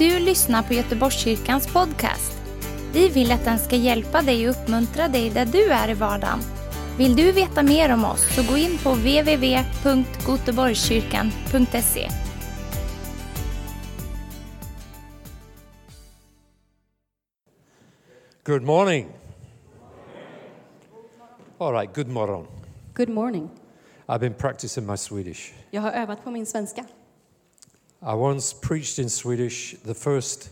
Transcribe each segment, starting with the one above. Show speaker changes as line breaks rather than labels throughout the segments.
du lyssnar på Göteborgskyrkans podcast. Vi vill att den ska hjälpa dig och uppmuntra dig där du är i vardagen. Vill du veta mer om oss så gå in på www.goteborgskyrkan.se.
Good morning. All right, good morning.
Good morning.
I've been practicing my Swedish.
Jag har övat på min svenska.
I once preached in Swedish the first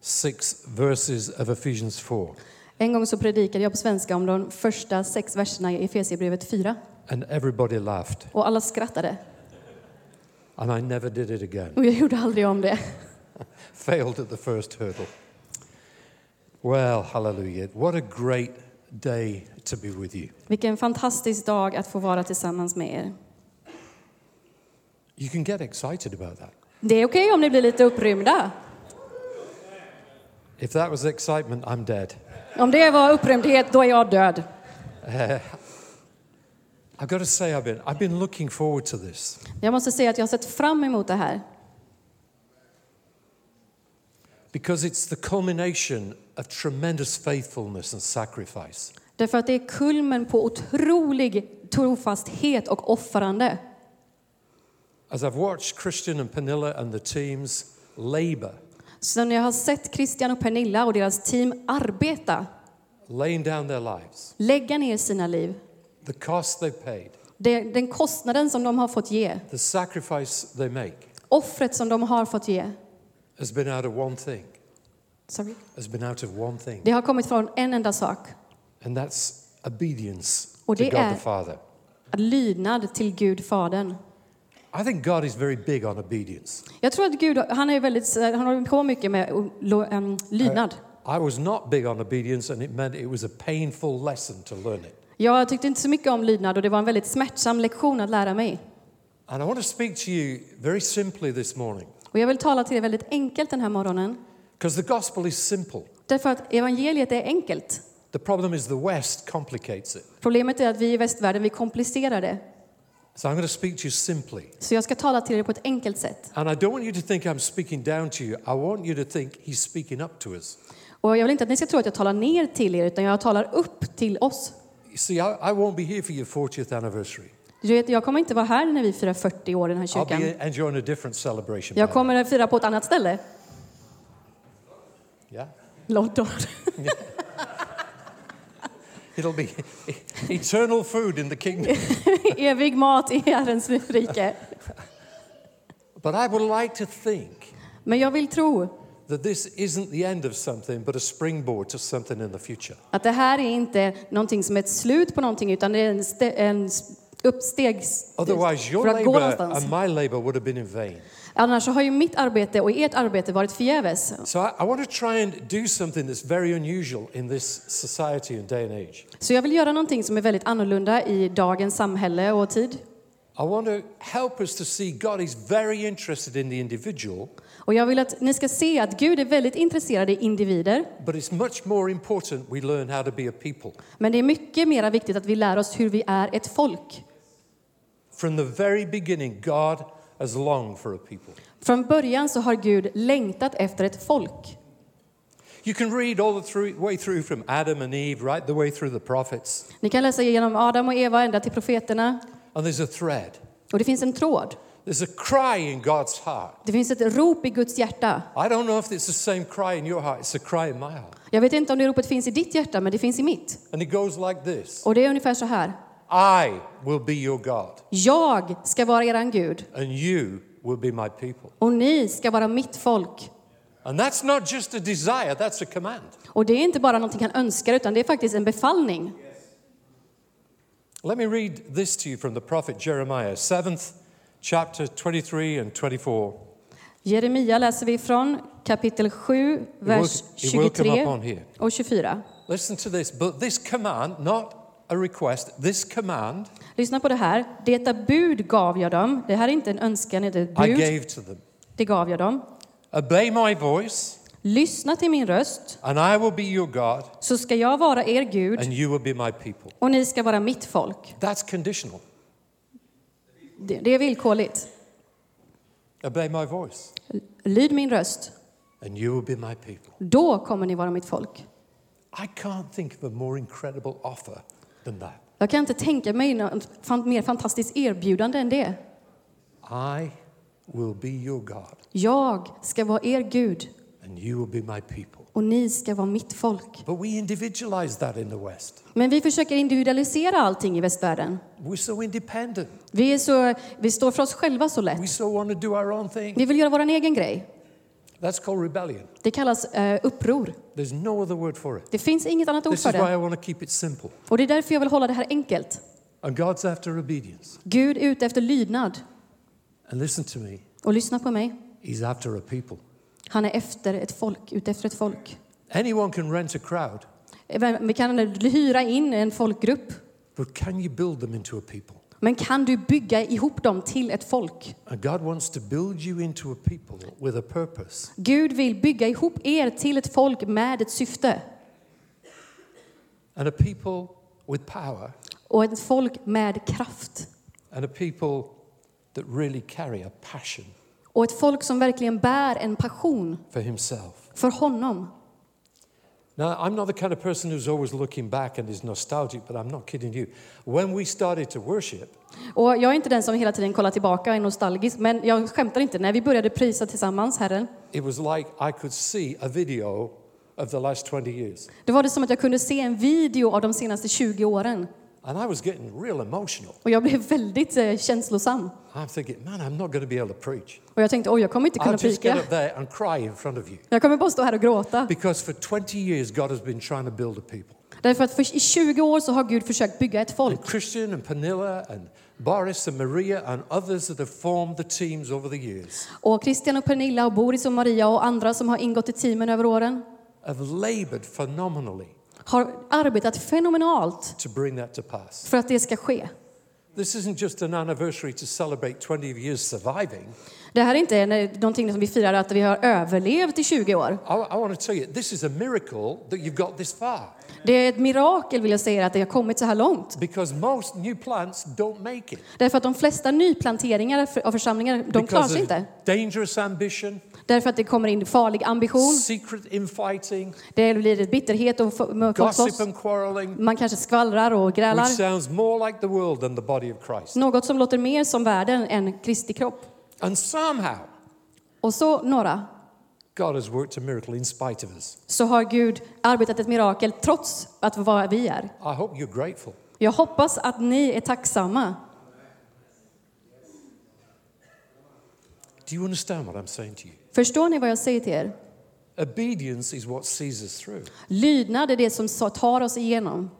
six verses of Ephesians 4,
En gång så predikade jag på svenska om de första sex verserna i Efesierbrevet 4
and everybody laughed,
och alla skrattade.
and I never did it again.
Och jag gjorde aldrig om det.
Failed at the first hurdle. Well, hallelujah. What a great day to be with you.
Vilken fantastisk dag att få vara tillsammans med er.
You can get excited about that.
Det är okej om ni blir lite upprymda.
If that was excitement, I'm dead.
Om det var upprymdhet, då är jag död.
I've got to say, I've been, I've been looking forward to this.
Jag måste säga att jag har sett fram emot det här.
Because it's the culmination of tremendous faithfulness and sacrifice.
Därför att det är kulmen på otrolig trofasthet och offrande.
As I've watched Christian and Pernilla and the teams labor,
Så när jag har sett Christian och Pernilla och deras team arbeta,
laying down their lives,
lägga ner sina liv,
the cost they've paid,
den kostnaden som de har fått ge,
the sacrifice they make,
offret som de har fått ge,
has been out of one thing.
sorry.
Has been out of one thing.
det har kommit från en enda sak.
And that's obedience
Och
to
det
God
är-
the Father.
Lydnad till Gud Fadern.
I think God is very big on obedience.
Jag tror att Gud, han är väldigt, han håller på mycket med em, lydnad.
I was not big on obedience, and it meant it was a painful lesson to learn it.
Jag tyckte inte så mycket om lydnad och det var en väldigt smärtsam lektion att lära mig.
And I want to speak to you very simply this morning,
Och jag vill tala till er väldigt enkelt den här morgonen.
because the gospel is simple.
Därför att evangeliet är enkelt.
The problem is the West complicates it.
Problemet är att vi i västvärlden, vi komplicerar det.
So I'm going to speak to you simply.
Så jag ska tala till er på ett enkelt sätt.
And I don't want you to think I'm speaking down to you. I want you to think he's speaking up to us.
Och jag vill inte att ni ska tro att jag talar ner till er, utan jag talar upp till oss.
You see, I, I won't be here for your 40th anniversary.
Du vet, jag kommer inte vara här när vi firar 40 år i den här
I'll
kyrkan.
be enjoying a different celebration.
Jag kommer att fira på ett annat ställe.
Yeah?
Då.
It'll be eternal food in the kingdom.
Evig mat i Herrens rike.
But I would like to think
Men jag vill tro
that this isn't the end of something, but a springboard to something in the future.
att det här är inte någonting som är ett slut på någonting, utan det är en, ste- en uppsteg
Otherwise, your
för att gå
labor
någonstans.
and my labor would have been in vain.
Annars har ju mitt arbete och ert arbete varit förgäves.
So I, I want to try and do something that's very unusual in this society and day and age.
Så jag vill göra någonting som är väldigt annorlunda i dagens samhälle och tid.
I want to help us to see God is very interested in the individual,
Och jag vill att ni ska se att Gud är väldigt intresserad i individer.
but it's much more important we learn how to be a people.
Men det är mycket mer viktigt att vi lär oss hur vi är ett folk.
From the very beginning, God has longed for a people.
Från början så har Gud längtat efter ett folk.
You can read all the through, way through from Adam and Eve, right the way through the prophets,
Ni kan läsa igenom Adam och Eva ända till profeterna.
and there's a thread.
Och det finns en tråd.
There's a cry in God's heart.
Det finns ett rop i Guds hjärta.
I don't know if it's the same cry in your heart, it's a cry in my heart.
Jag vet inte om det ropet finns i ditt hjärta, men det finns i mitt.
And it goes like this
Och det är ungefär så här.
I will be your God,
Jag ska vara eran Gud
and you will be my people.
och ni ska vara mitt folk.
And that's not just a desire, that's a command.
Och det är inte bara någonting han önskar, utan det är faktiskt en befallning.
Let me read this to you from the prophet Jeremiah, 7th chapter 23 and 24.
Jeremia läser vi från kapitel 7, vers
it will come
23
up on here.
och 24.
Listen to this. But this command, not a request, this command
Lyssna på det här. Detta bud gav jag dem. Det här är inte en önskan, det är ett
I
bud.
gave to them.
Det gav jag dem.
Obey my voice,
Lyssna till min röst,
and I will be your God,
så ska jag vara er Gud
and you will be my people.
och ni ska vara mitt folk.
That's conditional.
Det, det är villkorligt.
Obey my voice.
Lyd min röst.
and you will be my people.
Då kommer ni vara mitt folk.
I can't think of a more incredible offer than that.
Jag kan inte tänka mig något mer fantastiskt erbjudande än det.
I will be your God,
Jag ska vara er Gud
and you will be my people.
och ni ska vara mitt folk.
But we individualize that in the West.
Men vi försöker individualisera allting i västvärlden.
We're so independent.
Vi, är så, vi står för oss själva så
We
lätt.
so want to do our own thing.
Vi vill göra vår egen grej.
That's called rebellion.
Det kallas eh, uppror.
There's no other word for it.
Det finns inget annat ord
This
för
is why I
det.
want to keep it simple.
Och det är därför jag vill hålla det här enkelt.
And God's after obedience.
Gud är ute efter lydnad.
And listen to me,
Och lyssna på mig.
He's after a people.
Han är efter ett folk, ute efter ett folk.
Anyone can rent a crowd,
Vi kan hyra in en folkgrupp.
but can you build them into a people?
Men kan du bygga ihop dem till ett folk? Gud vill bygga ihop er till ett folk med ett syfte.
And a people with power.
Och ett folk med kraft.
And a people that really carry a passion
Och ett folk som verkligen bär en passion
for Himself.
för honom.
Now, I'm not the kind of person who's always looking back and is nostalgic, but I'm not kidding you. When we started to worship,
Och jag är inte den som hela tiden kollar tillbaka är nostalgisk, men jag skämtar inte. När vi började prisa tillsammans Herren,
it was like I could see a video of the last 20 years.
då var det som att jag kunde se en video av de senaste 20 åren.
And I was getting real emotional.
Och jag blev väldigt eh, känslosam.
I'm thinking, man, I'm not going to be able to preach.
Och jag tänkte, oj, jag kommer inte kunna
I'll just get
prika.
up there and cry in front of you.
Jag kommer bara stå här och gråta.
Because for 20 years, God has been trying to build a people.
Därför att för, i 20 år så har Gud försökt bygga ett folk.
Christian and Pernilla and Boris and Maria and others that have formed the teams over the years
Och Christian och Pernilla och Boris och Maria och andra som har ingått i teamen över åren
have labored phenomenally
har arbetat fenomenalt
to bring that to pass.
för att det ska ske.
This isn't just an anniversary to celebrate 20 years surviving.
Det här är inte någonting som vi firar att vi har överlevt i 20 år.
I, I want to tell you, this is a miracle that you've got this far.
Det är ett mirakel vill jag säga att det har kommit så här långt.
Because most new plants don't make it.
Därför att de flesta nyplanteringar av församlingar, de klarar sig inte.
dangerous ambition,
Därför att det kommer in farlig ambition,
secret infighting,
det blir ett bitterhet och
gossip and quarreling,
Man kanske skvallrar och
which
grälar.
sounds more like the world than the body of Christ.
Något som låter mer som världen än Kristi kropp.
And somehow,
Och så några,
God has worked a miracle in spite of us.
så har Gud arbetat ett mirakel trots att vad vi är.
I hope you're grateful.
Jag hoppas att ni är tacksamma.
Do you understand what I'm saying to you?
Förstår ni vad jag säger till er?
Obedience is what sees us through.
Lydnad är det som tar oss igenom.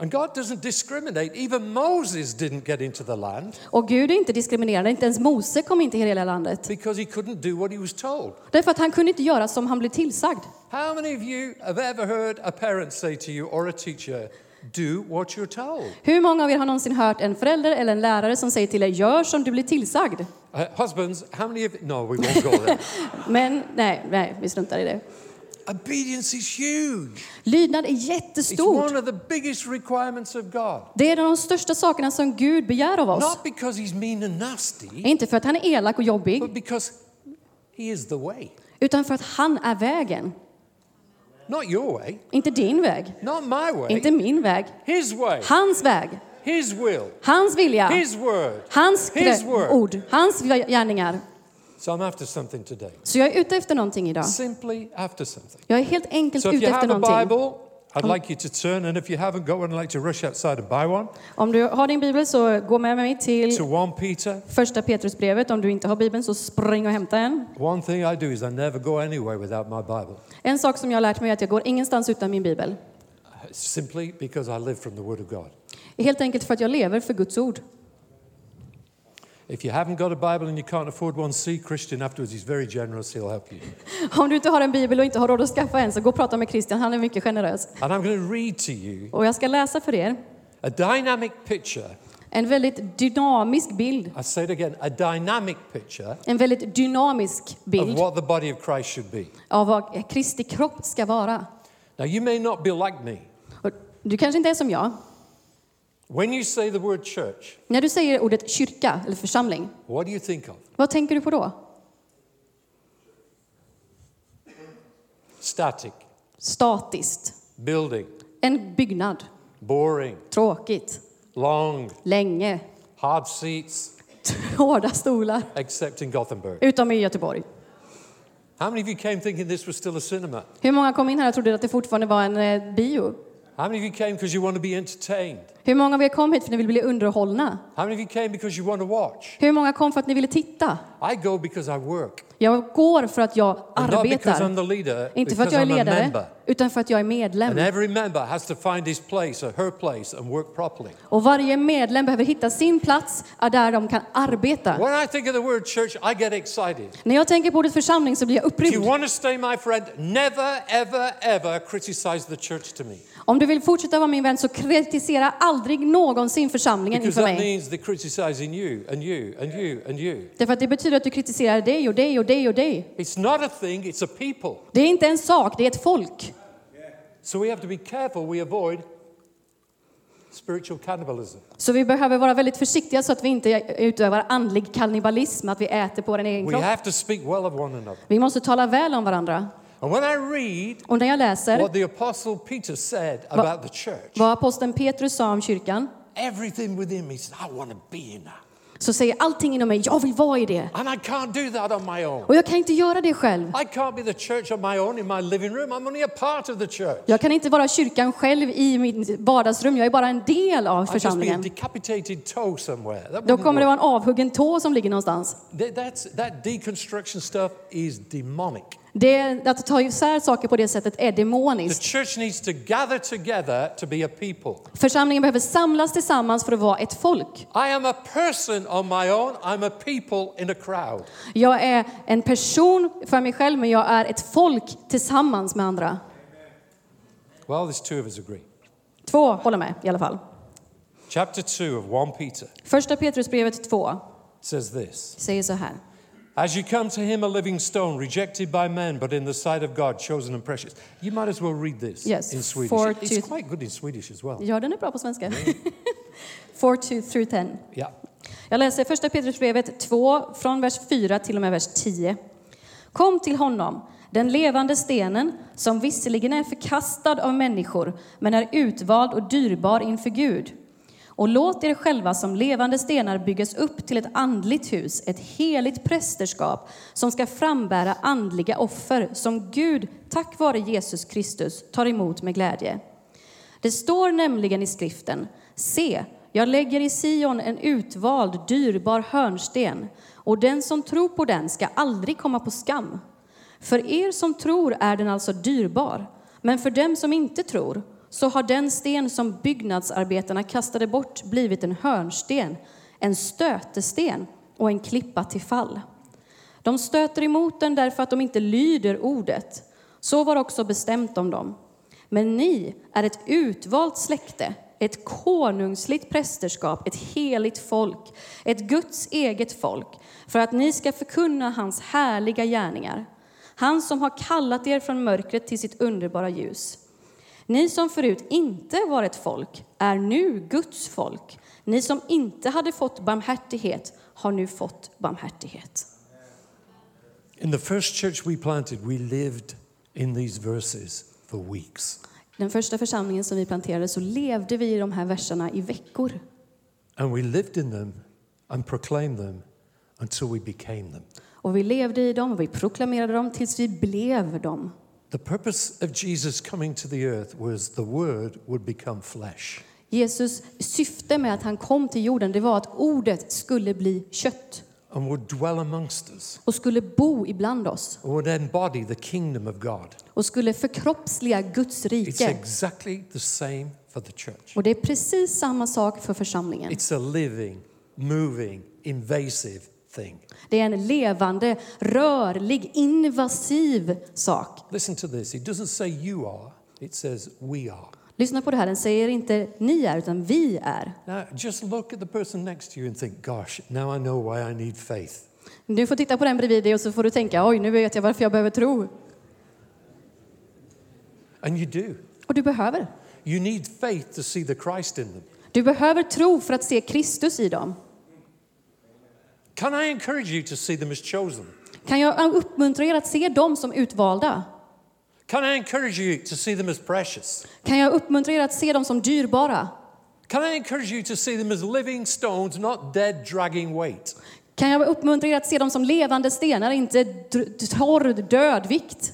And God doesn't discriminate. Even Moses didn't get into the land
Och Gud är inte diskriminerande, inte ens Mose kom in till hela landet.
because he couldn't do what he was told.
Därför att han kunde inte göra som han blev tillsagd.
How many of you have ever heard a parent say to you or a teacher, do what you're told?
Hur många av er har någonsin hört en förälder eller en lärare som säger till er, gör som du blir tillsagd?
Uh, husbands, how many of No, we won't go there.
Men nej, nej, vi struntar i det.
Obedience is huge.
Lydnad är
It's
jättestort.
one of the biggest requirements of God.
Det är en av de största sakerna som Gud begär av oss.
Not because he's mean and nasty,
Inte för att han är elak och jobbig,
but because he is the way.
utan för att han är vägen.
Not your way,
Inte din väg,
not my way.
inte min väg.
His way,
Hans väg,
his will,
hans vilja,
his word.
hans
His word.
ord, hans gärningar.
So I'm after something today.
Så jag är ute efter någonting idag.
Simply after something.
Jag är helt enkelt
So if
ute
you
efter någonting.
Bible, I'd like you to turn, and if you haven't got one, I'd like to rush outside and buy one.
Om du har din bibel så gå med mig till
To 1 Peter.
första Petrusbrevet. Om du inte har bibeln så spring och hämta en.
One thing I do is I never go anywhere without my Bible,
En sak som jag har lärt mig är att jag går ingenstans utan min bibel.
simply because I live from the Word of God.
Helt enkelt för att jag lever för Guds ord.
If you haven't got a Bible and you can't afford one, see Christian afterwards. He's very generous, he'll help you.
Om du inte har en bibel och inte har råd att skaffa en så gå och prata med Christian, han är mycket generös.
And I'm going to read to you
Och jag ska läsa för er
a dynamic picture.
en väldigt dynamisk bild.
I say it again a dynamic picture
En väldigt dynamisk
of
bild
what the body of Christ should be.
av vad Kristi kropp ska vara.
Now, you may not be like me.
Och Du kanske inte är som jag.
When you say the word church,
När du säger ordet kyrka eller församling,
what do you think of?
vad tänker du på då?
static,
statiskt.
building,
En byggnad.
boring,
Tråkigt.
long,
Länge.
hard seats,
Hårda stolar.
except in Gothenburg.
Utom i Göteborg.
How many of you came thinking this was still a cinema?
Hur många kom in här och trodde att det fortfarande var en eh, bio?
How many of you came because you want to be entertained?
Hur många av er kom hit för att ni vill bli underhållna?
How many of you came because you want to watch?
Hur många kom för att ni ville titta?
I go because I work.
Jag går för att jag
And not because
arbetar.
I'm the leader,
Inte för att
because
jag är
I'm a
ledare,
member.
utan för att jag är medlem.
And every member has to find his place or her place and work properly.
Och varje medlem behöver hitta sin plats där de kan arbeta.
When I think of the word church, I get excited.
När jag tänker på ordet församling så blir jag
If you
upprymd.
want to stay my friend, never, ever, ever criticize the church to me.
Om du vill fortsätta vara min vän så kritisera aldrig någonsin församlingen inför mig.
means they're criticizing you and you and you and you.
Därför att det betyder att du kritiserar dig och dig och dig och dig.
It's not a thing, it's a people.
Det är inte en sak, det är ett folk.
So we have to be careful we avoid spiritual cannibalism.
Så vi behöver vara väldigt försiktiga så att vi inte utövar andlig kannibalism, att vi äter på vår egen
We
kropp.
have to speak well of one another.
Vi måste tala väl om varandra.
And when I read
Och när jag läser
what the apostle Peter said about the church,
vad aposteln Petrus sa om kyrkan
everything within me says, I want to be in that.
så säger allting inom mig, jag vill vara i det.
And I can't do that on my own.
Och jag kan inte göra det själv. Jag kan inte vara kyrkan själv i mitt vardagsrum, jag är bara en del av församlingen.
decapitated toe somewhere. That
Då kommer det vara en avhuggen tå som ligger någonstans.
That- that deconstruction stuff is demonic.
Det, att ta isär saker på det sättet är
The
demoniskt.
church needs to gather together to be a people.
Församlingen behöver samlas tillsammans för att vara ett folk.
I am a person on my own. I'm a people in a crowd.
Jag är en person för mig själv, men jag är ett folk tillsammans med andra.
Well, there's two of us agree.
Två håller med i alla fall.
Chapter 2 of 1 Peter
Första Petrusbrevet 2
says this
säger så här.
As you come to him, a living stone, rejected by men, but in the sight of God, chosen and precious. You might as well read this
Yes,
in Swedish.
four
It's
to-
quite good in Swedish as well.
Ja, den är bra på svenska. 4 through 10.
Yeah.
Jag läser första Petrusbrevet 2 från vers 4 till och med vers 10. Kom till honom, den levande stenen som visserligen är förkastad av människor men är utvald och dyrbar inför Gud. Och låt er själva som levande stenar byggas upp till ett andligt hus, ett heligt prästerskap som ska frambära andliga offer som Gud tack vare Jesus Kristus tar emot med glädje. Det står nämligen i skriften, se, jag lägger i Sion en utvald, dyrbar hörnsten, och den som tror på den ska aldrig komma på skam. För er som tror är den alltså dyrbar, men för dem som inte tror så har den sten som byggnadsarbetarna kastade bort blivit en hörnsten, en stötesten och en klippa till fall. De stöter emot den därför att de inte lyder ordet. Så var också bestämt om dem. Men ni är ett utvalt släkte, ett konungsligt prästerskap, ett heligt folk, ett Guds eget folk, för att ni ska förkunna hans härliga gärningar. Han som har kallat er från mörkret till sitt underbara ljus. Ni som förut inte var ett folk är nu Guds folk. Ni som inte hade fått barmhärtighet har nu fått barmhärtighet.
In the first church we planted, we lived in these verses for weeks.
Den första församlingen som vi planterade så levde vi i de här verserna i veckor.
And we lived in them and proclaimed them until we became them.
Och vi levde i dem och vi proklamerade dem tills vi blev dem.
The purpose of Jesus coming to the earth was the word would become flesh.
Jesus syfte med att han kom till jorden det var att ordet skulle bli kött
and would dwell amongst us
och skulle bo ibland oss
and would embody the kingdom of God.
och skulle förkroppsliga Guds
It's
rike.
exactly the same for the church.
Och det är precis samma sak för församlingen.
It's a living, moving, invasive thing.
Det är en levande, rörlig, invasiv sak.
Listen to this. It doesn't say you are, it says we are.
Lyssna på det här, den säger inte ni är, utan vi är.
Now, just look at the person next to you and think, gosh, now I know why I need faith.
Du får titta på den bredvid dig och så får du tänka, oj, nu vet jag varför jag behöver tro.
And you do.
Och du behöver.
You need faith to see the Christ in them.
Du behöver tro för att se Kristus i dem.
Can I encourage you to see them as chosen?
Kan jag uppmuntra er att se dem som utvalda?
Can I encourage you to see them as precious?
Kan jag uppmuntra er att se dem som dyrbara?
Can I encourage you to see them as living stones, not dead, dragging weight?
Kan jag uppmuntra er att se dem som levande stenar, inte torr dödvikt?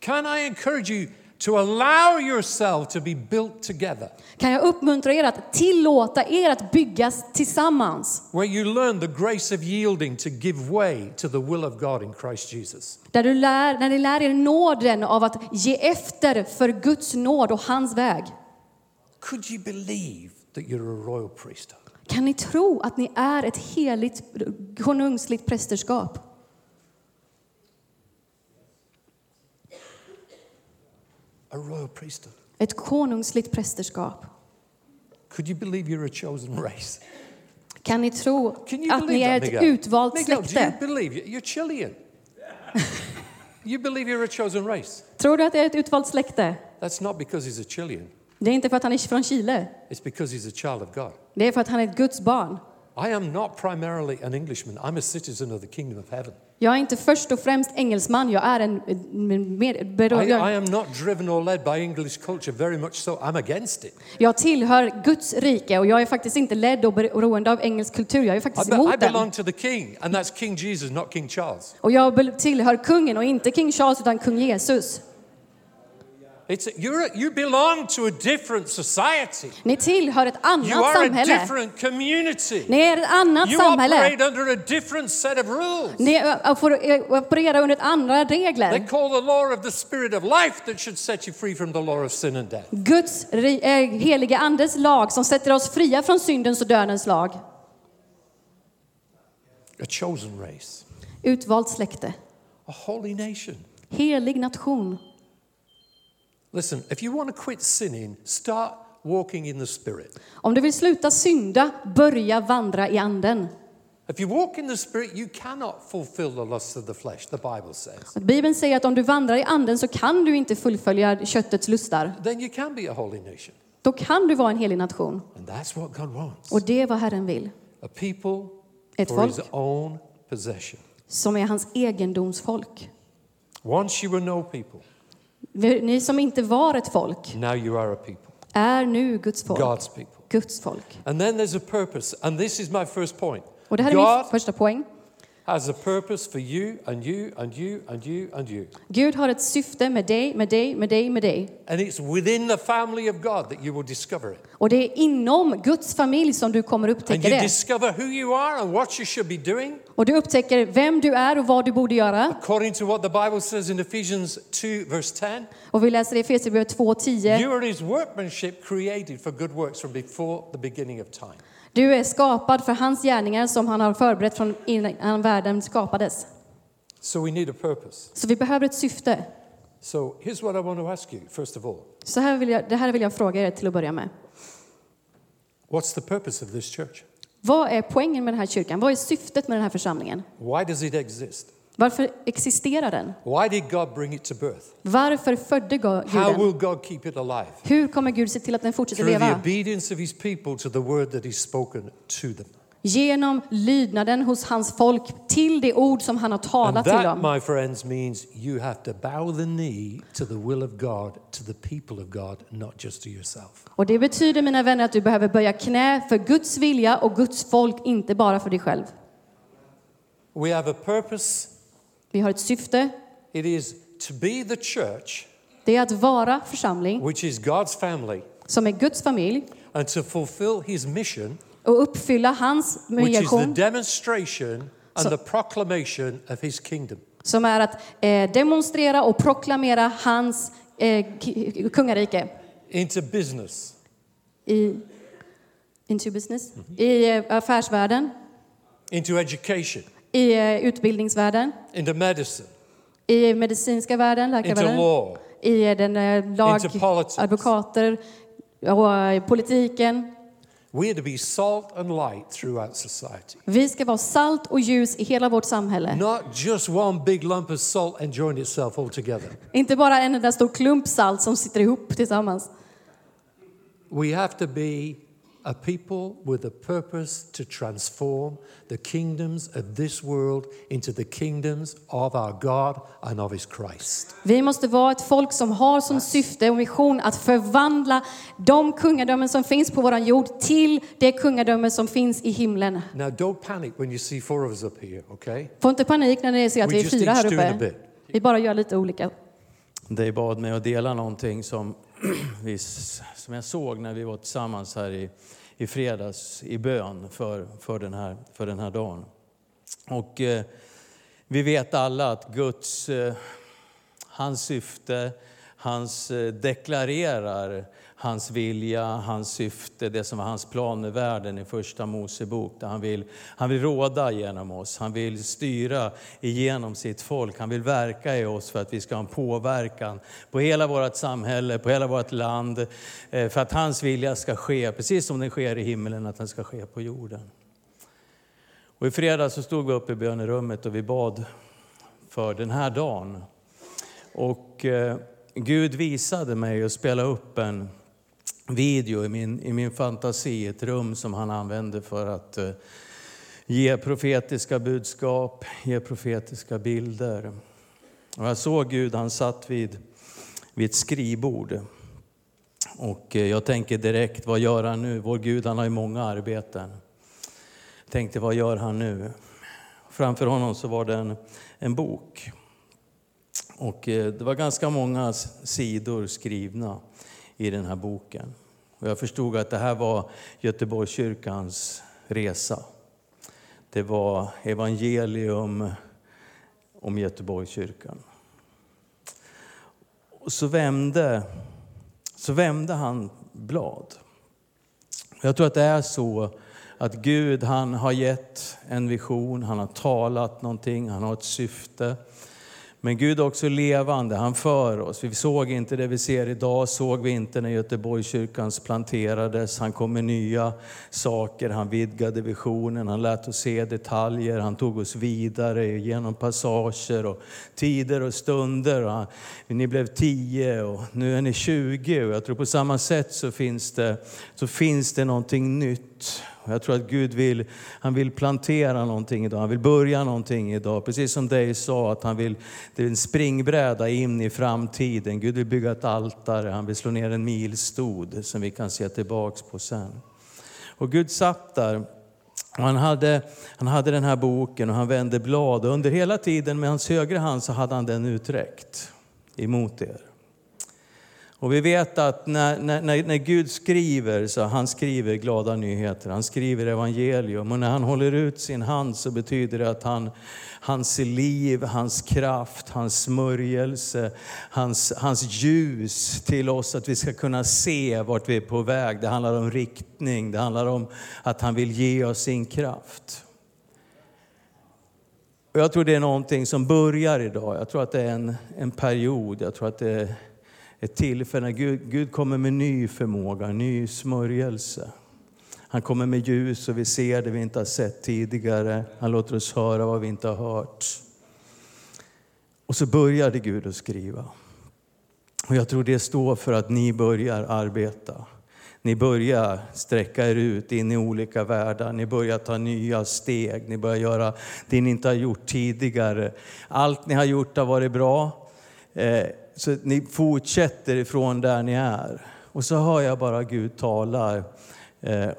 Can I encourage you to allow yourself to be built together,
Kan jag uppmuntra er att tillåta er att byggas tillsammans?
where you learn the grace of yielding to give way to the will of God in Christ Jesus?
Där du lär, när ni lär er nåden av att ge efter för Guds nåd och hans väg.
Could you believe that you're a royal priesthood?
Kan ni tro att ni är ett heligt konungsligt prästerskap?
A royal priesthood.
Ett konungsligt prästerskap.
Could you believe you're a chosen race?
Kan ni tro
Can you
att ni
believe
är ett
Miguel?
utvalt
Miguel, do you believe you're Chilean? you believe you're a chosen race?
Tror du att det är ett utvalt släkte?
That's not because he's a Chilean.
Det är inte för att han är från Chile.
It's because he's a child of God.
Det är för att han är ett Guds barn.
I am not primarily an Englishman. I'm a citizen of the kingdom of heaven.
Jag är inte först och främst engelsman, jag är en med, berö-
I, I am not driven or led by English culture, very much so. I'm against it.
jag tillhör Guds rike och jag är faktiskt inte ledd och beroende av engelsk kultur. Jag är
I,
faktiskt
I
emot
belong
den.
to the king, and that's King Jesus, not King Charles.
Och jag tillhör kungen och inte King Charles utan kung Jesus.
It's, you're a, you belong to a different society.
Ni tillhör ett
You
annat
are a
samhälle.
different community.
Ni är ett annat
You
samhälle.
operate under a different set of rules.
Ni ö, får ö, operera under ett andra
They
regler.
call the law of the spirit of life that should set you free from the law of sin and death.
Guds heliga andes lag som sätter oss fria från syndens och dödens lag.
A chosen race,
Utvalt släkte.
a holy nation.
Helig nation.
Listen, if you want to quit sinning, start walking in the spirit.
Om du vill sluta synda, börja vandra i anden.
If you walk in the spirit, you cannot fulfill the lusts of the flesh, the Bible says.
Bibeln säger att om du vandrar i anden så kan du inte fullfölja köttets lustar.
Then you can be a holy nation.
Då kan du vara en helig nation.
And that's what God wants.
Och det är vad Herren vill.
A people
Ett
for his
folk
own possession.
som är hans egendomsfolk.
Once you were no people,
Ni som inte var ett folk
now you are a people,
är nu Guds folk.
God's people.
Guds folk.
And then there's a purpose, and this is my first point.
Och det här är
God
min första poäng.
Has a purpose for you and you and you and you and you.
Gud har ett syfte med dig, med dig, med dig, med dig.
And it's within the family of God that you will discover it.
Och det är inom Guds familj som du kommer
And
upptäcka
you
det.
discover who you are and what you should be doing
Och du upptäcker vem du är och vad du borde göra.
according to what the Bible says in Ephesians 2, verse 10.
Och vi läser i Efesierbrevet 2.10.
You are his workmanship created for good works from before the beginning of time.
Du är skapad för hans gärningar som han har förberett från innan världen skapades.
So we need a purpose.
Så vi behöver ett syfte.
So here's what I want to ask you, first of all.
Så här vill jag, det här vill jag fråga er till att börja med.
What's the purpose of this church?
Vad är poängen med den här kyrkan? Vad är syftet med den här församlingen?
Why does it exist?
Varför existerar den?
Why did God bring it to birth?
Varför födde Go- Gud
How will God keep it alive?
Hur kommer Gud se till att den fortsätter
Through the
leva?
obedience of his people to the word that is spoken to them.
Genom lydnaden hos hans folk till det ord som han har talat till dem.
my friends, means you have to bow the knee to the will of God, to the people of God, not just to yourself.
Och det betyder, mina vänner, att du behöver böja knä för Guds vilja och Guds folk, inte bara för dig själv.
We have a purpose.
Vi har ett syfte.
It is to be the church,
Det är att vara församling
which is God's family,
som är Guds familj
and to fulfill his mission,
och uppfylla hans
which is the
mission
demonstration and
So-
the proclamation of his kingdom.
som är att eh, demonstrera och proklamera hans eh, kungarike.
Into business,
i into business, i eh, affärsvärlden,
into education,
i eh, utbildningsvärlden,
into medicine,
i medicinska världen,
into
läkarvärlden,
law,
i den eh, lag,
Into politics.
advokater och eh, politiken.
We are to be salt and light throughout society.
Vi ska vara salt och ljus i hela vårt samhälle.
Not just one big lump of salt enjoying itself all together.
Inte bara en enda stor klump salt som sitter ihop tillsammans.
We have to be a people with a purpose to transform the kingdoms of this world into the kingdoms of our God and of his Christ.
Vi måste vara ett folk som har som syfte och mission att förvandla de kungadömen som finns på vår jord till det kungadöme som finns i himlen.
Now, don't panic when you see four of us up here, okay?
Få inte panik när ni ser att
We
vi är
just
fyra här uppe.
bit.
Vi bara gör lite olika.
Dig bad mig att dela någonting som, vi, som jag såg när vi var tillsammans här i, i fredags i bön för, för, den, här, för den här dagen. Och eh, vi vet alla att Guds, eh, hans syfte, hans eh, deklarerar hans vilja, hans syfte, det som var hans plan med världen i första Mosebok. Där han, vill, han vill råda genom oss, han vill styra igenom sitt folk. Han vill verka i oss för att vi ska ha en påverkan på hela vårt samhälle, på hela vårt land. Eh, för att hans vilja ska ske, precis som den sker i himlen, att den ska ske på jorden. Och I fredags så stod vi uppe i bönerummet och vi bad för den här dagen. Och eh, Gud visade mig att spela upp en video i min, i min fantasi, ett rum som han använde för att eh, ge profetiska budskap, ge profetiska bilder. Och jag såg Gud, han satt vid, vid ett skrivbord. Och eh, jag tänker direkt, vad gör han nu? Vår Gud, han har ju många arbeten. Jag tänkte, vad gör han nu? Framför honom så var det en, en bok. Och eh, det var ganska många sidor skrivna i den här boken. Och jag förstod att det här var Göteborgskyrkans resa. Det var evangelium om Göteborgskyrkan. Och så vände, så vände han blad. Jag tror att det är så att Gud han har gett en vision, han har talat någonting, han har ett syfte. Men Gud är också levande, han för oss. Vi såg inte det vi ser idag, såg vi inte när Göteborgskyrkan planterades. Han kom med nya saker, han vidgade visionen, han lät oss se detaljer, han tog oss vidare genom passager och tider och stunder. Och han, ni blev tio och nu är ni 20 och jag tror på samma sätt så finns det, så finns det någonting nytt. Och Jag tror att Gud vill, han vill plantera någonting idag, han vill börja någonting idag. Precis som dig sa, att han vill, det är en springbräda in i framtiden. Gud vill bygga ett altare, han vill slå ner en milstod som vi kan se tillbaks på sen. Och Gud satt där och han hade, han hade den här boken och han vände blad. Och under hela tiden med hans högra hand så hade han den uträckt emot er. Och vi vet att när, när, när Gud skriver, så han skriver glada nyheter, han skriver evangelium. Och när han håller ut sin hand så betyder det att han, hans liv, hans kraft, hans smörjelse, hans, hans ljus till oss, att vi ska kunna se vart vi är på väg. Det handlar om riktning, det handlar om att han vill ge oss sin kraft. Och jag tror det är någonting som börjar idag. Jag tror att det är en, en period. Jag tror att det är ett tillfälle när Gud, Gud kommer med ny förmåga, ny smörjelse. Han kommer med ljus och vi ser det vi inte har sett tidigare. Han låter oss höra vad vi inte har hört. Och så började Gud att skriva. Och jag tror det står för att ni börjar arbeta. Ni börjar sträcka er ut in i olika världar. Ni börjar ta nya steg. Ni börjar göra det ni inte har gjort tidigare. Allt ni har gjort har varit bra. Eh, så Så ni fortsätter ifrån där ni är. Och så hör jag bara Gud tala. Eh,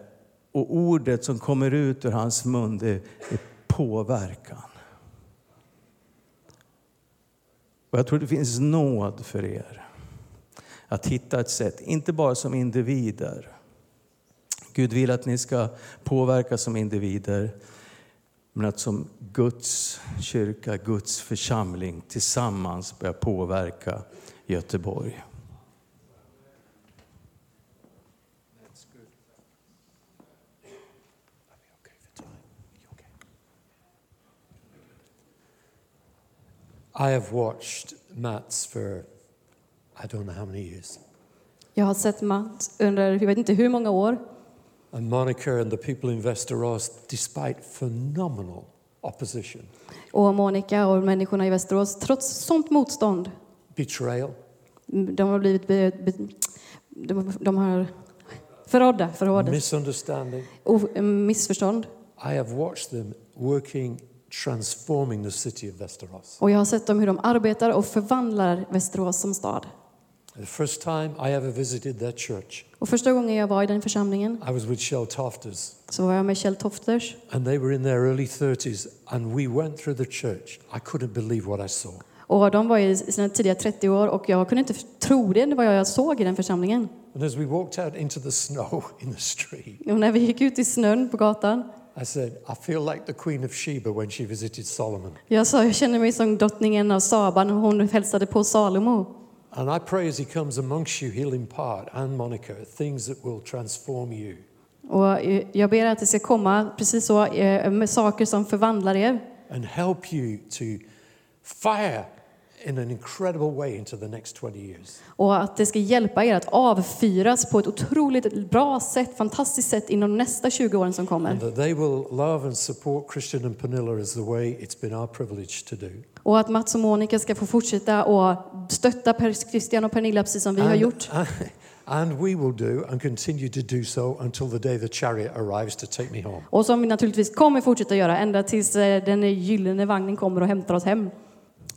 Och ordet som kommer ut ur hans mun, det är påverkan. Och jag tror det finns nåd för er att hitta ett sätt, inte bara som individer. Gud vill att ni ska påverka som individer, men att som Guds kyrka, Guds församling tillsammans börja påverka Göteborg.
I have watched Mats for I don't know how many years.
Jag har sett Matt under, jag vet inte hur många år.
And Monica and the people in Västerås, despite phenomenal opposition,
Och Monica och människorna i Västerås, trots sånt motstånd,
betrayal,
de har blivit be, be, de, de har förrådda, förråd,
misunderstanding.
o, eh, missförstånd.
I have watched them working, transforming the city of Västerås.
Och jag har sett dem hur de arbetar och förvandlar Västerås som stad.
The first time I ever visited their church,
Och första gången jag var i den församlingen
I was with Shell Tofters,
så var jag med Kjell Tofters.
and they were in their early 30s, and we went through the church. I couldn't believe what I saw.
Och de var i sina tidiga 30 år och jag kunde inte tro det, det var jag såg i den församlingen.
And as we walked out into the snow in the street,
Och när vi gick ut i snön på gatan,
I said, I feel like the Queen of Sheba when she visited Solomon.
jag sa jag känner mig som drottningen av Saba när hon hälsade på Salomo.
And I pray as he comes amongst you, he'll impart, and Monica, things that will transform you.
Och eh, jag ber att det ska komma precis så eh, med saker som förvandlar er
and help you to fire in an incredible way into the next 20 years.
och att det ska hjälpa er att avfyras på ett otroligt bra sätt, fantastiskt sätt inom nästa 20 åren som
And
kommer.
that they will love and support Christian and Pernilla as the way it's been our privilege to do.
Och att Mats och Monica ska få fortsätta och stötta Per Christian och Pernilla precis som vi har
And,
gjort.
and we will do and continue to do so until the day the chariot arrives to take me home.
Och som vi naturligtvis kommer fortsätta göra ända tills eh, den gyllene vagnen kommer och hämtar oss hem.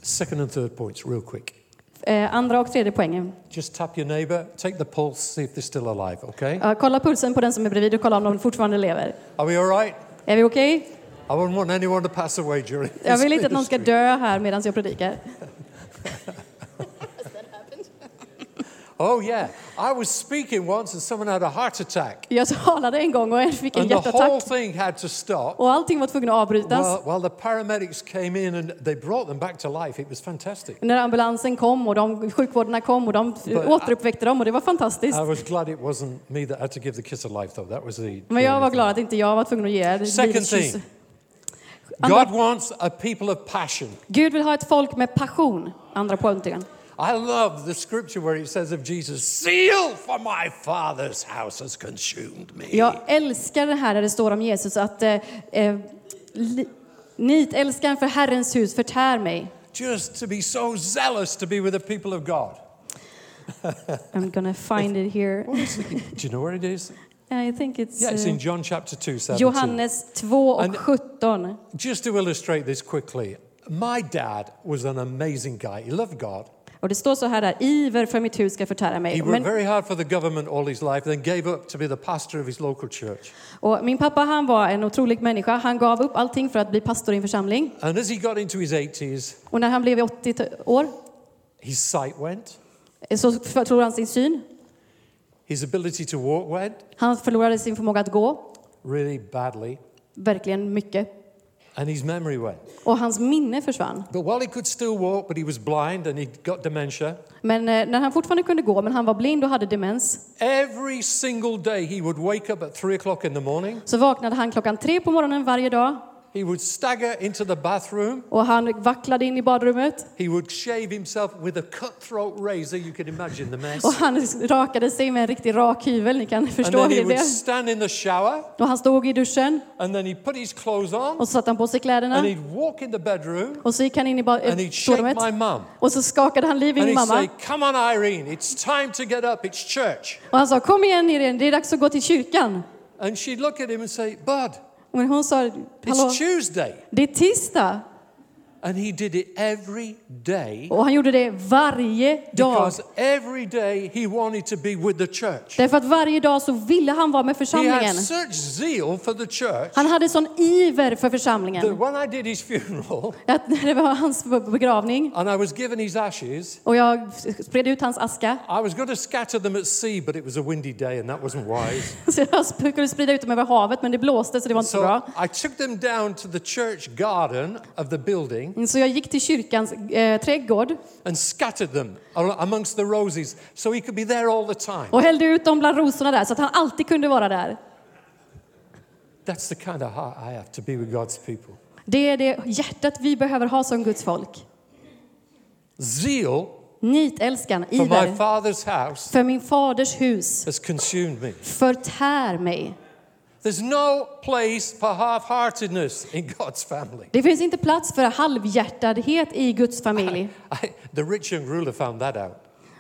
Second and third points, real quick.
Eh, andra och tredje poängen.
Just tap your neighbor, take the pulse, see if they're still alive, okay?
Ja, kolla pulsen på den som är bredvid och kolla om de fortfarande lever.
Are we all right?
Är vi okej?
I wouldn't want anyone to pass away during
Jag
this
vill inte att någon ska dö här medan jag predikar.
Oh, yeah. I was speaking once and someone had a heart attack.
Jag talade en gång och en fick en
And the whole
hjärtattack
thing had to stop.
och allting var tvungen att avbrytas.
Well, well, the paramedics came in and they brought them back to life. It was fantastic.
När ambulansen kom och de, sjukvårdarna kom och de
But-
återuppväckte dem och det var fantastiskt.
I was glad it wasn't me that had to give the kiss of life, though. That was the.
Men jag var glad att inte jag var tvungen att ge er
Second
livets kyss.
thing.
Andra-
God wants a people of passion.
Gud vill ha ett folk med passion. Andra punkten.
I love the scripture where it says of Jesus, Zeal for my Father's house has consumed me.
Jag älskar det här där det står om Jesus att eh, eh, li- nitälskan för Herrens hus förtär mig.
Just to be so zealous to be with the people of God.
I'm gonna find it here.
What is it? Do you know where it is?
I think it's
Yeah, it's
eh,
in John chapter 2, 17.
Johannes 2 och
And-
17.
Just to illustrate this quickly, my dad was an amazing guy. He loved God.
Och det står så här där, iver för mitt hus ska förtära
He
mig.
worked
Men,
very hard for the government all his life, then gave up to be the pastor of his local church.
och min pappa han var en otrolig människa. Han gav upp allting för att bli pastor i en församling.
And as he got into his 80s,
Och när han blev 80 t- år
his sight went,
så förlorade han sin syn.
His ability to walk went
Han förlorade sin förmåga att gå,
really badly,
verkligen mycket.
and his memory went.
Och hans minne försvann.
But while he could still walk, but he was blind and he got dementia,
Men eh, när han fortfarande kunde gå, men han var blind och hade demens,
every single day he would wake up at three o'clock in the morning.
så vaknade han klockan tre på morgonen varje dag
He would stagger into the bathroom.
och han vacklade in i badrummet
He would shave himself with a cutthroat razor. You can imagine the mess.
och han rakade sig med en riktig rak hyvel. Ni kan
And
förstå
then
hur
he
det
would stand in the shower
Och han stod i duschen
and then he put his clothes on
och så satte han på sig kläderna
and he'd walk in the bedroom
och så gick han in i ba-
and he'd shake
sovrummet
my mum.
och så skakade han liv i
And
min
he'd
mamma
say, Come on, Irene, it's time to get up, it's church.
och han sa kom igen Irene, det är dags att gå till kyrkan.
And she'd look at him and say, Bud,
Men hon sa, hallå, det är tisdag.
And he did it every day
Och han gjorde det varje dag.
because every day he wanted to be with the church.
Därför att varje dag så ville han vara med
He
församlingen.
had such zeal for the church
Han hade sån iver för
that
församlingen.
when I did his funeral
Att när det var hans begravning
and I was given his ashes,
och jag spred ut hans aska.
I was going to scatter them at sea, but it was a windy day and that wasn't wise.
Så jag skulle sprida ut dem över havet men det blåste så det var inte så
So
bra.
I took them down to the church garden of the building
Så jag gick till kyrkans eh, trädgård
and scattered them amongst the roses so he could be there all the time.
och hällde ut dem bland rosorna där så att han alltid kunde vara där.
That's the kind of heart I have to be with God's people.
Det är det hjärtat vi behöver ha som Guds folk.
Zeal
Nitälskan, iver, för min faders hus
has consumed me.
förtär mig.
There's no place for half heartedness in God's family.
Det finns inte plats för halvhjärtadhet i Guds familj.
I, the rich young ruler found that out.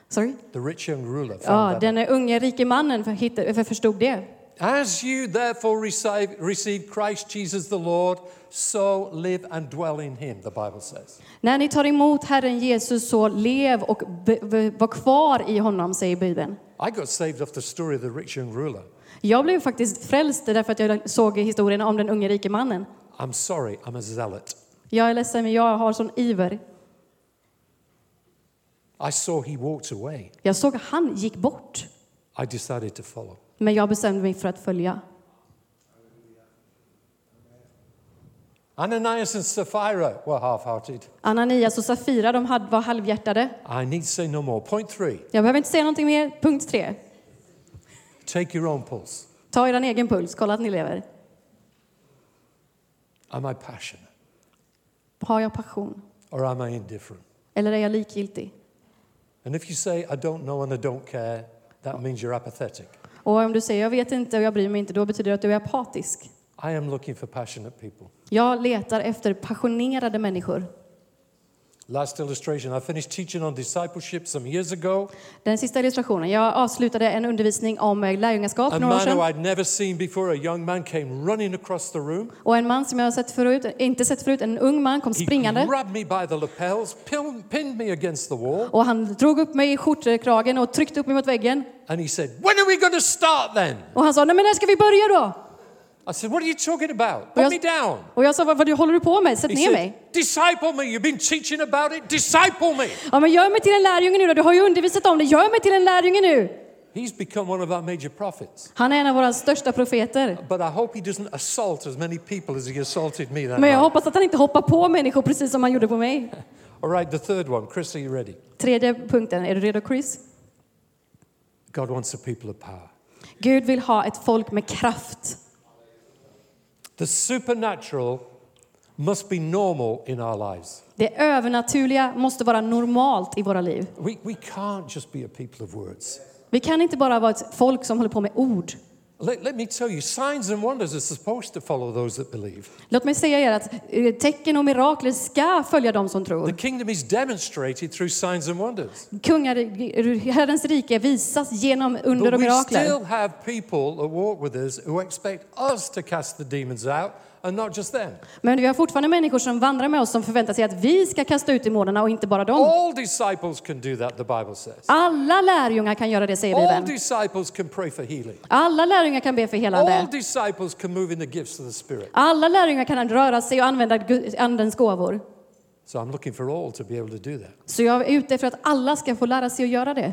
Sorry?
The rich young ruler found
Ja,
that.
den unge rike mannen för- hitt- för- förstod det.
As you therefore receive, receive Christ Jesus the Lord, so live and dwell in him, the Bible says.
När ni tar emot Herren Jesus så lev och var kvar i honom, säger Bibeln.
I got saved off the story of the rich young ruler.
Jag blev faktiskt frälst därför att jag såg historien om den unge rike mannen.
I'm sorry, I'm a zealot.
Jag är ledsen, men jag har sån iver.
I saw he walked away.
Jag såg att han gick bort,
I decided to follow.
men jag bestämde mig för att följa.
Ananias and Sapphira were half hearted.
Ananias och Safira de var halvhjärtade.
I need say no more. Point three
Jag behöver inte säga någonting mer. Punkt tre.
Take your own pulse.
Ta er egen puls, kolla att ni lever.
Am I passionate
Har jag passion?
or am I indifferent?
Eller är jag likgiltig?
And if you say, I don't know and I don't care, that means you're apathetic.
Och om du säger jag vet inte och jag bryr mig inte, då betyder det att du är apatisk.
I am looking for passionate people.
Jag letar efter passionerade människor.
Last illustration I finished teaching on discipleship some years ago.
Den sista illustrationen. Jag avslutade en undervisning om eh, lärjungaskap
A
några år
man who
sedan.
I'd never seen before, a young man, came running across the room.
Och en man som jag sett förut, inte sett förut, en ung man kom
He
springande.
grabbed me by the lapels, pin- pinned me against the wall,
Och han drog upp mig i skjortkragen och tryckte upp mig mot väggen.
and he said, When are we going to start then?
Och han sa, nej men när ska vi börja då?
I said, What are you talking about? Put me down.
Och jag sa, vad, vad håller du på med? Sätt
He
ner
said,
mig.
Disciple me. You've been teaching about it. Disciple me.
Ja, men gör mig till en lärjunge nu då. Du har ju undervisat om det. Gör mig till en lärjunge nu.
He's become one of our major prophets.
Han är en av våra största profeter.
But I hope he doesn't assault as many people as he assaulted me that
Men jag
night.
hoppas att han inte hoppar på människor precis som han gjorde på mig.
All right, the third one. Chris, are you ready?
Tredje punkten. Är du redo Chris?
God wants a people of power.
Gud vill ha ett folk med kraft.
The supernatural must be normal in our lives.
Det övernaturliga måste vara normalt i våra liv.
We, we can't just be a people of words.
Vi kan inte bara vara ett folk som håller på med ord.
Let, let me tell you, signs and wonders are supposed to follow those that believe.
Låt mig säga er att eh, tecken och mirakler ska följa dem som
The
tror.
kingdom is demonstrated through signs and wonders.
Kungar, Herrens rike visas genom under
But
och
we
mirakler.
still have people that walk with us who expect us to cast the demons out and not just them.
Men vi har fortfarande människor som vandrar med oss som förväntar sig att vi ska kasta ut demonerna och inte bara dem.
All disciples can do that, the Bible says.
Alla lärjungar kan göra det, säger
All
Bibeln.
disciples can pray for healing.
Alla lärjungar kan be för
All
helande.
disciples can move in the gifts of the Spirit.
Alla lärjungar kan röra sig och använda Andens gåvor.
So I'm looking for all to be able to do that.
Så jag är ute för att alla ska få lära sig att göra det.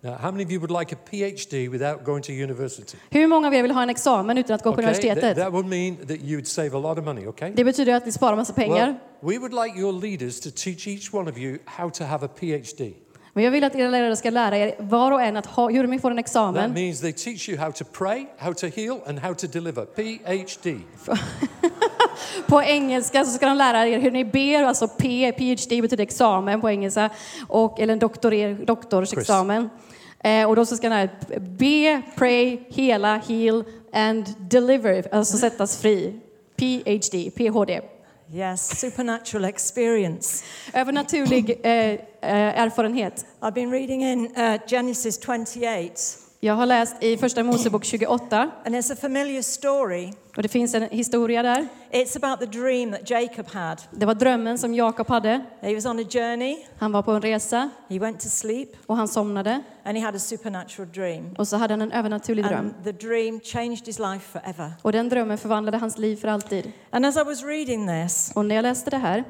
Now, how many of you would like a PhD without going to university?
Hur många av er vill ha en examen utan att gå på
Okay, that,
universitetet?
that would mean that you'd save a lot of money, okay?
Det betyder att ni sparar massa pengar.
Well, we would like your leaders to teach each one of you how to have a PhD.
Men jag vill att era lärare ska lära er var och en att ha, hur de får en
That
examen.
means they teach you how to pray, how to heal, and how to deliver. PhD.
På engelska så ska de lära er hur ni ber, alltså P, PhD betyder examen på engelska, och, eller en doktorer, doktorsexamen. Eh, och då så ska ni lära er be, pray, hela, heal and deliver, alltså sättas fri. PhD, PhD.
Yes, supernatural experience.
Övernaturlig eh, eh, erfarenhet.
I've been reading in uh, Genesis 28,
Jag har läst i Första Mosebok 28
and it's a familiar story.
och det finns en historia där.
It's about the dream that Jacob had.
Det var drömmen som Jakob hade.
He was on a journey,
Han var på en resa
he went to sleep,
och han somnade
and he had a supernatural dream.
och så hade han en övernaturlig dröm.
And the dream changed his life forever.
Och den drömmen förvandlade hans liv för alltid.
And as I was reading this,
Och när jag läste det här,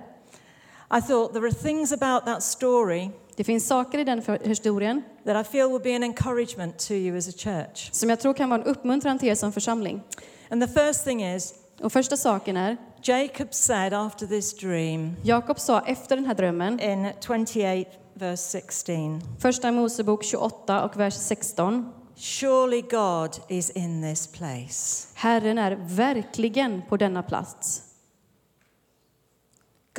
I thought there are things about that story
det finns saker i den historien
that I feel will be an encouragement to you as a church.
som jag tror kan vara en uppmuntran till er som församling.
And the first thing is,
Och första saken är,
Jacob said after this dream
Jakob sa efter den här drömmen,
in 28, verse 16,
första Mosebok 28 och vers 16.
Surely God is in this place.
Herren är verkligen på denna plats.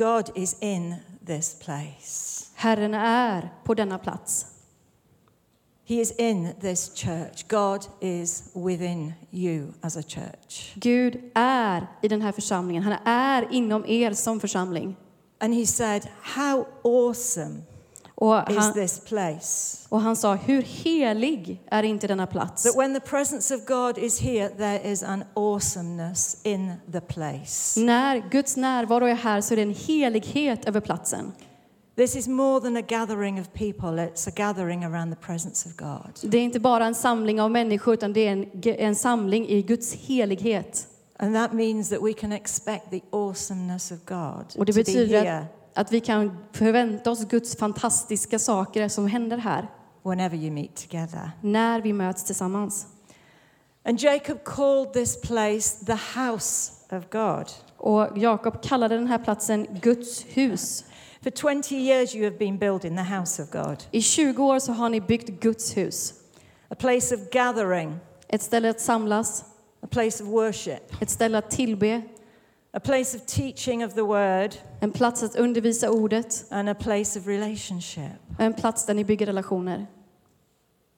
God is in this place.
Herren är på denna plats.
He is in this church. God is within you as a church.
Gud är i den här församlingen. Han är inom er som församling.
And he said, How awesome
Och han, och han sa, hur helig är inte denna plats?
Here.
När Guds närvaro är här så är det en helighet över platsen.
This is more than a gathering of people, it's a gathering around the presence of God.
Det är inte bara en samling av människor utan det är en, en samling i Guds helighet.
And that means that we can expect the awesomeness of God
Och det
to be
betyder
here
att, vi kan förvänta oss Guds fantastiska saker som händer här
whenever you meet together.
när vi möts tillsammans.
And Jacob called this place the house of God.
Och Jakob kallade den här platsen Guds hus.
For 20 years, you have been building the house of God,
I 20 år så har ni byggt Guds hus.
a place of gathering,
Ett ställe att samlas,
a place of worship,
ett ställe att tillbe,
a place of teaching of the word,
en plats att undervisa ordet,
and a place of relationship
en plats där ni bygger relationer.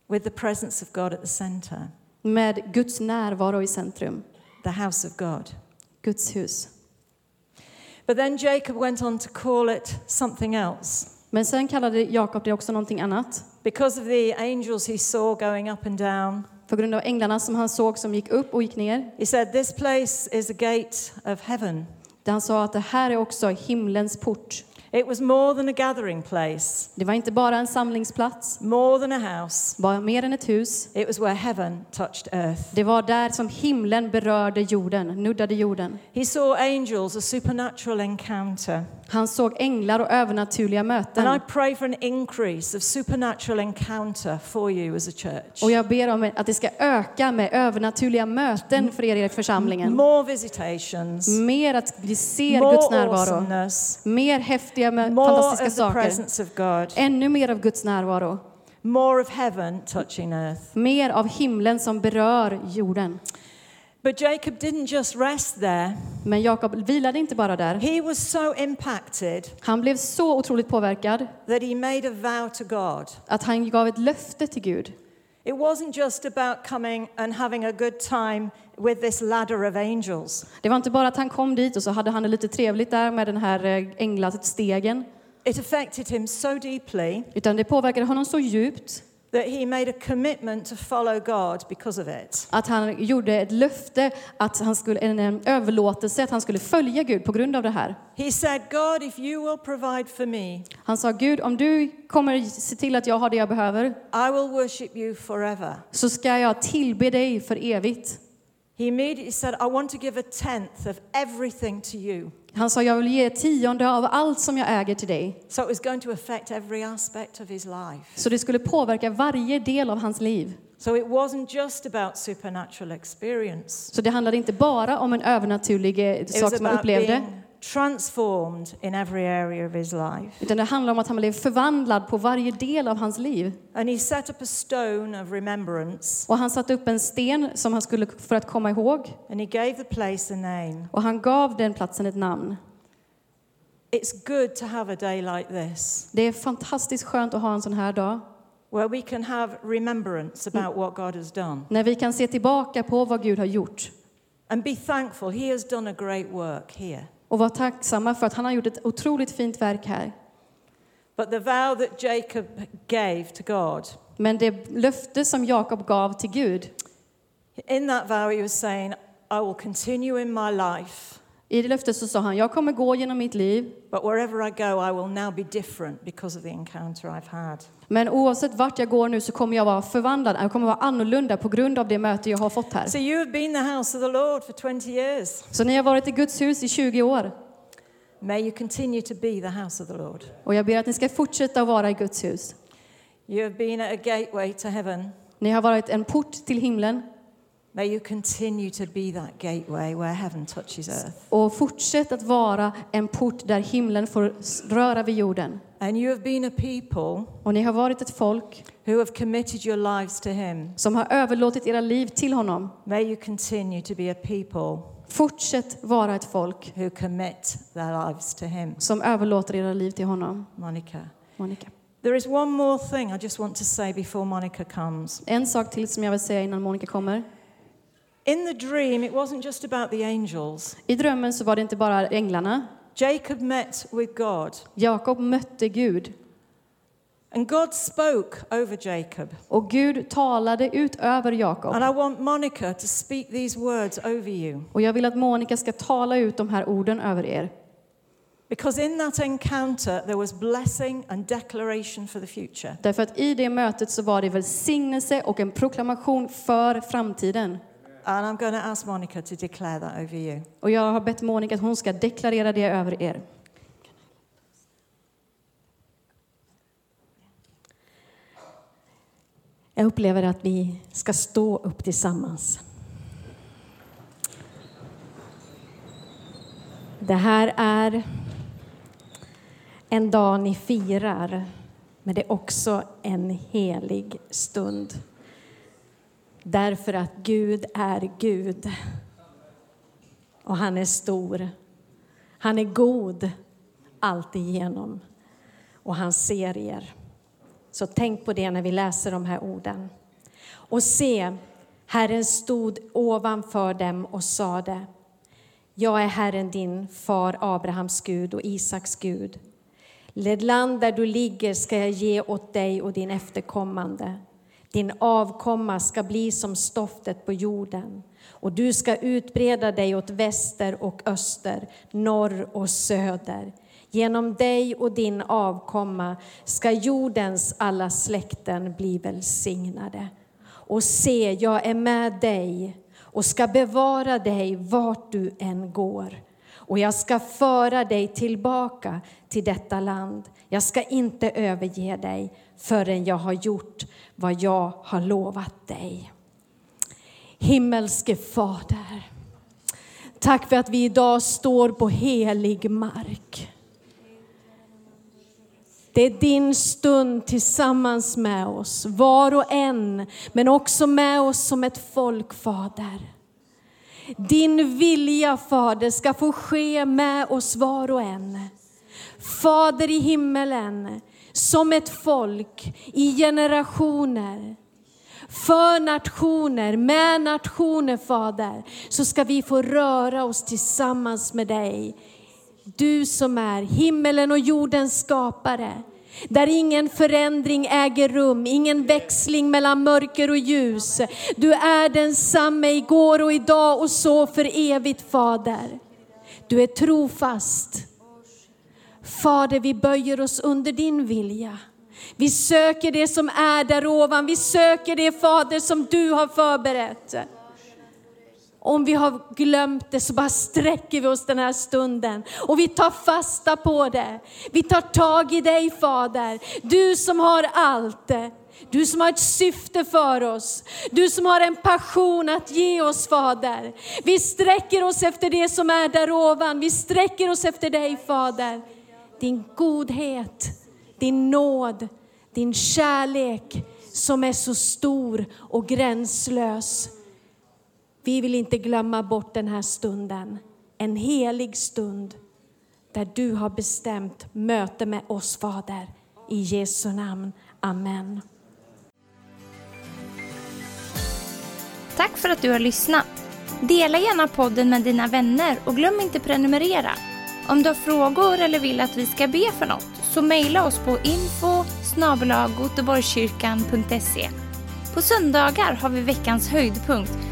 with the presence of God at the center,
Med Guds närvaro i centrum.
the house of God.
Guds hus.
But then Jacob went on to call it something else.
Men sen kallade Jakob det också någonting annat.
Because of the angels he saw going up and down,
På grund av änglarna som han såg som gick upp och gick ner.
he said, This place is a gate of heaven.
Där han sa att det här är också himlens port.
It was more than a gathering place,
Det var inte bara en samlingsplats,
more than a house.
bara mer än ett hus.
It was where heaven touched earth.
Det var där som himlen berörde jorden, nuddade jorden.
He saw angels, a supernatural encounter.
Han såg änglar och övernaturliga
And I
möten.
pray for an increase of supernatural encounter for you as a church.
Och jag ber om att det ska öka med övernaturliga möten för er i församlingen.
More visitations,
Mer att vi ser Guds närvaro.
awesomeness,
Mer häftiga, med
more
fantastiska
of the
saker.
presence of God,
Ännu mer av Guds närvaro.
more of heaven touching earth.
Mer av himlen som berör jorden.
But Jacob didn't just rest there.
Men Jakob vilade inte bara där.
He was so impacted
Han blev så otroligt påverkad
that he made a vow to God.
att han gav ett löfte till Gud.
It wasn't just about coming and having a good time with this ladder of angels.
Det var inte bara att han kom dit och så hade han det lite trevligt där med den här eh, änglastegen.
It affected him so deeply
Utan det påverkade honom så djupt
that he made a commitment to follow God because of it.
att han gjorde ett löfte, att han skulle, en, en överlåtelse, att han skulle följa Gud på grund av det här.
He said, God, if you will provide for me,
Han sa Gud, om du kommer se till att jag har det jag behöver
I will worship you forever.
så ska jag tillbe dig för evigt.
He immediately said, I want to give a tenth of everything to you.
Han sa, jag vill ge tionde av allt som jag äger till dig.
So it was going to affect every aspect of his life.
Så det skulle påverka varje del av hans liv.
So it wasn't just about supernatural experience.
Så det handlade inte bara om en övernaturlig eh, sak som han upplevde,
transformed in every area of his life.
utan det handlar om att han blev förvandlad på varje del av hans liv.
And he set up a stone of remembrance
Och han satte upp en sten som han skulle för att komma ihåg
and he gave the place a name.
och han gav den platsen ett namn.
It's good to have a day like this
Det är fantastiskt skönt att ha en sån här dag
where we can have remembrance about what God has done
när vi kan se tillbaka på vad Gud har gjort
and be thankful. He has done a great work here.
Och vara tacksamma för att han har gjort ett otroligt fint verk här.
But the vow that Jacob gave to God,
Men det löfte som Jakob gav till Gud,
in that vow, he was saying, I will continue in my life,
i det löftet så sa han, jag kommer gå genom mitt liv,
but wherever I go, I will now be different because of the encounter I've had.
men oavsett vart jag går nu så kommer jag vara förvandlad, jag kommer vara annorlunda på grund av det möte jag har fått här.
So you have been the house of the Lord for 20 years.
Så ni har varit i Guds hus i 20 år
May you continue to be the house of the Lord.
och jag ber att ni ska fortsätta att vara i Guds hus.
You have been a gateway to heaven.
Ni har varit en port till himlen
May you continue to be that gateway where heaven touches earth.
och fortsätt att vara en port där himlen får röra vid jorden.
And you have been a people
Och ni har varit ett folk
who have committed your lives to Him.
som har överlåtit era liv till honom.
May you continue to be a people
Fortsätt vara ett folk
who commit their lives to Him.
som överlåter era liv till honom.
Monica.
Monica.
There is one more thing I just want to say before Monica comes.
En sak till som jag vill säga innan Monica kommer.
In the dream, it wasn't just about the angels.
I drömmen så var det inte bara änglarna.
Jacob met with God,
Jakob mötte Gud
And God spoke over Jacob.
Och Gud talade ut över Jakob.
And I want Monica to speak these words over you.
Och jag vill att Monica ska tala ut de här orden över er.
Because in that encounter, there was blessing and declaration for the future.
Därför att i det mötet så var det välsignelse och en proklamation för framtiden.
And I'm going to ask Monica to declare that over you.
Och jag har bett Monica att hon ska deklarera det över er.
Jag upplever att vi ska stå upp tillsammans. Det här är en dag ni firar, men det är också en helig stund. Därför att Gud är Gud. Och han är stor. Han är god alltigenom. Och han ser er. Så tänk på det när vi läser de här orden. Och se, Herren stod ovanför dem och sade Jag är Herren din far Abrahams Gud och Isaks Gud. Det land där du ligger ska jag ge åt dig och din efterkommande. Din avkomma ska bli som stoftet på jorden och du ska utbreda dig åt väster och öster, norr och söder. Genom dig och din avkomma ska jordens alla släkten bli välsignade. Och se, jag är med dig och ska bevara dig vart du än går. Och jag ska föra dig tillbaka till detta land. Jag ska inte överge dig förrän jag har gjort vad jag har lovat dig. Himmelske Fader, tack för att vi idag står på helig mark. Det är din stund tillsammans med oss, var och en, men också med oss som ett folk, Fader. Din vilja, Fader, ska få ske med oss var och en. Fader i himmelen, som ett folk i generationer, för nationer, med nationer, Fader, så ska vi få röra oss tillsammans med dig. Du som är himmelen och jordens skapare, där ingen förändring äger rum, ingen växling mellan mörker och ljus. Du är densamme igår och idag och så för evigt, Fader. Du är trofast. Fader, vi böjer oss under din vilja. Vi söker det som är där ovan. Vi söker det, Fader, som du har förberett. Om vi har glömt det så bara sträcker vi oss den här stunden och vi tar fasta på det. Vi tar tag i dig Fader, du som har allt. Du som har ett syfte för oss. Du som har en passion att ge oss Fader. Vi sträcker oss efter det som är där ovan. Vi sträcker oss efter dig Fader. Din godhet, din nåd, din kärlek som är så stor och gränslös. Vi vill inte glömma bort den här stunden, en helig stund där du har bestämt möte med oss Fader. I Jesu namn. Amen.
Tack för att du har lyssnat. Dela gärna podden med dina vänner och glöm inte prenumerera. Om du har frågor eller vill att vi ska be för något så mejla oss på info På söndagar har vi veckans höjdpunkt.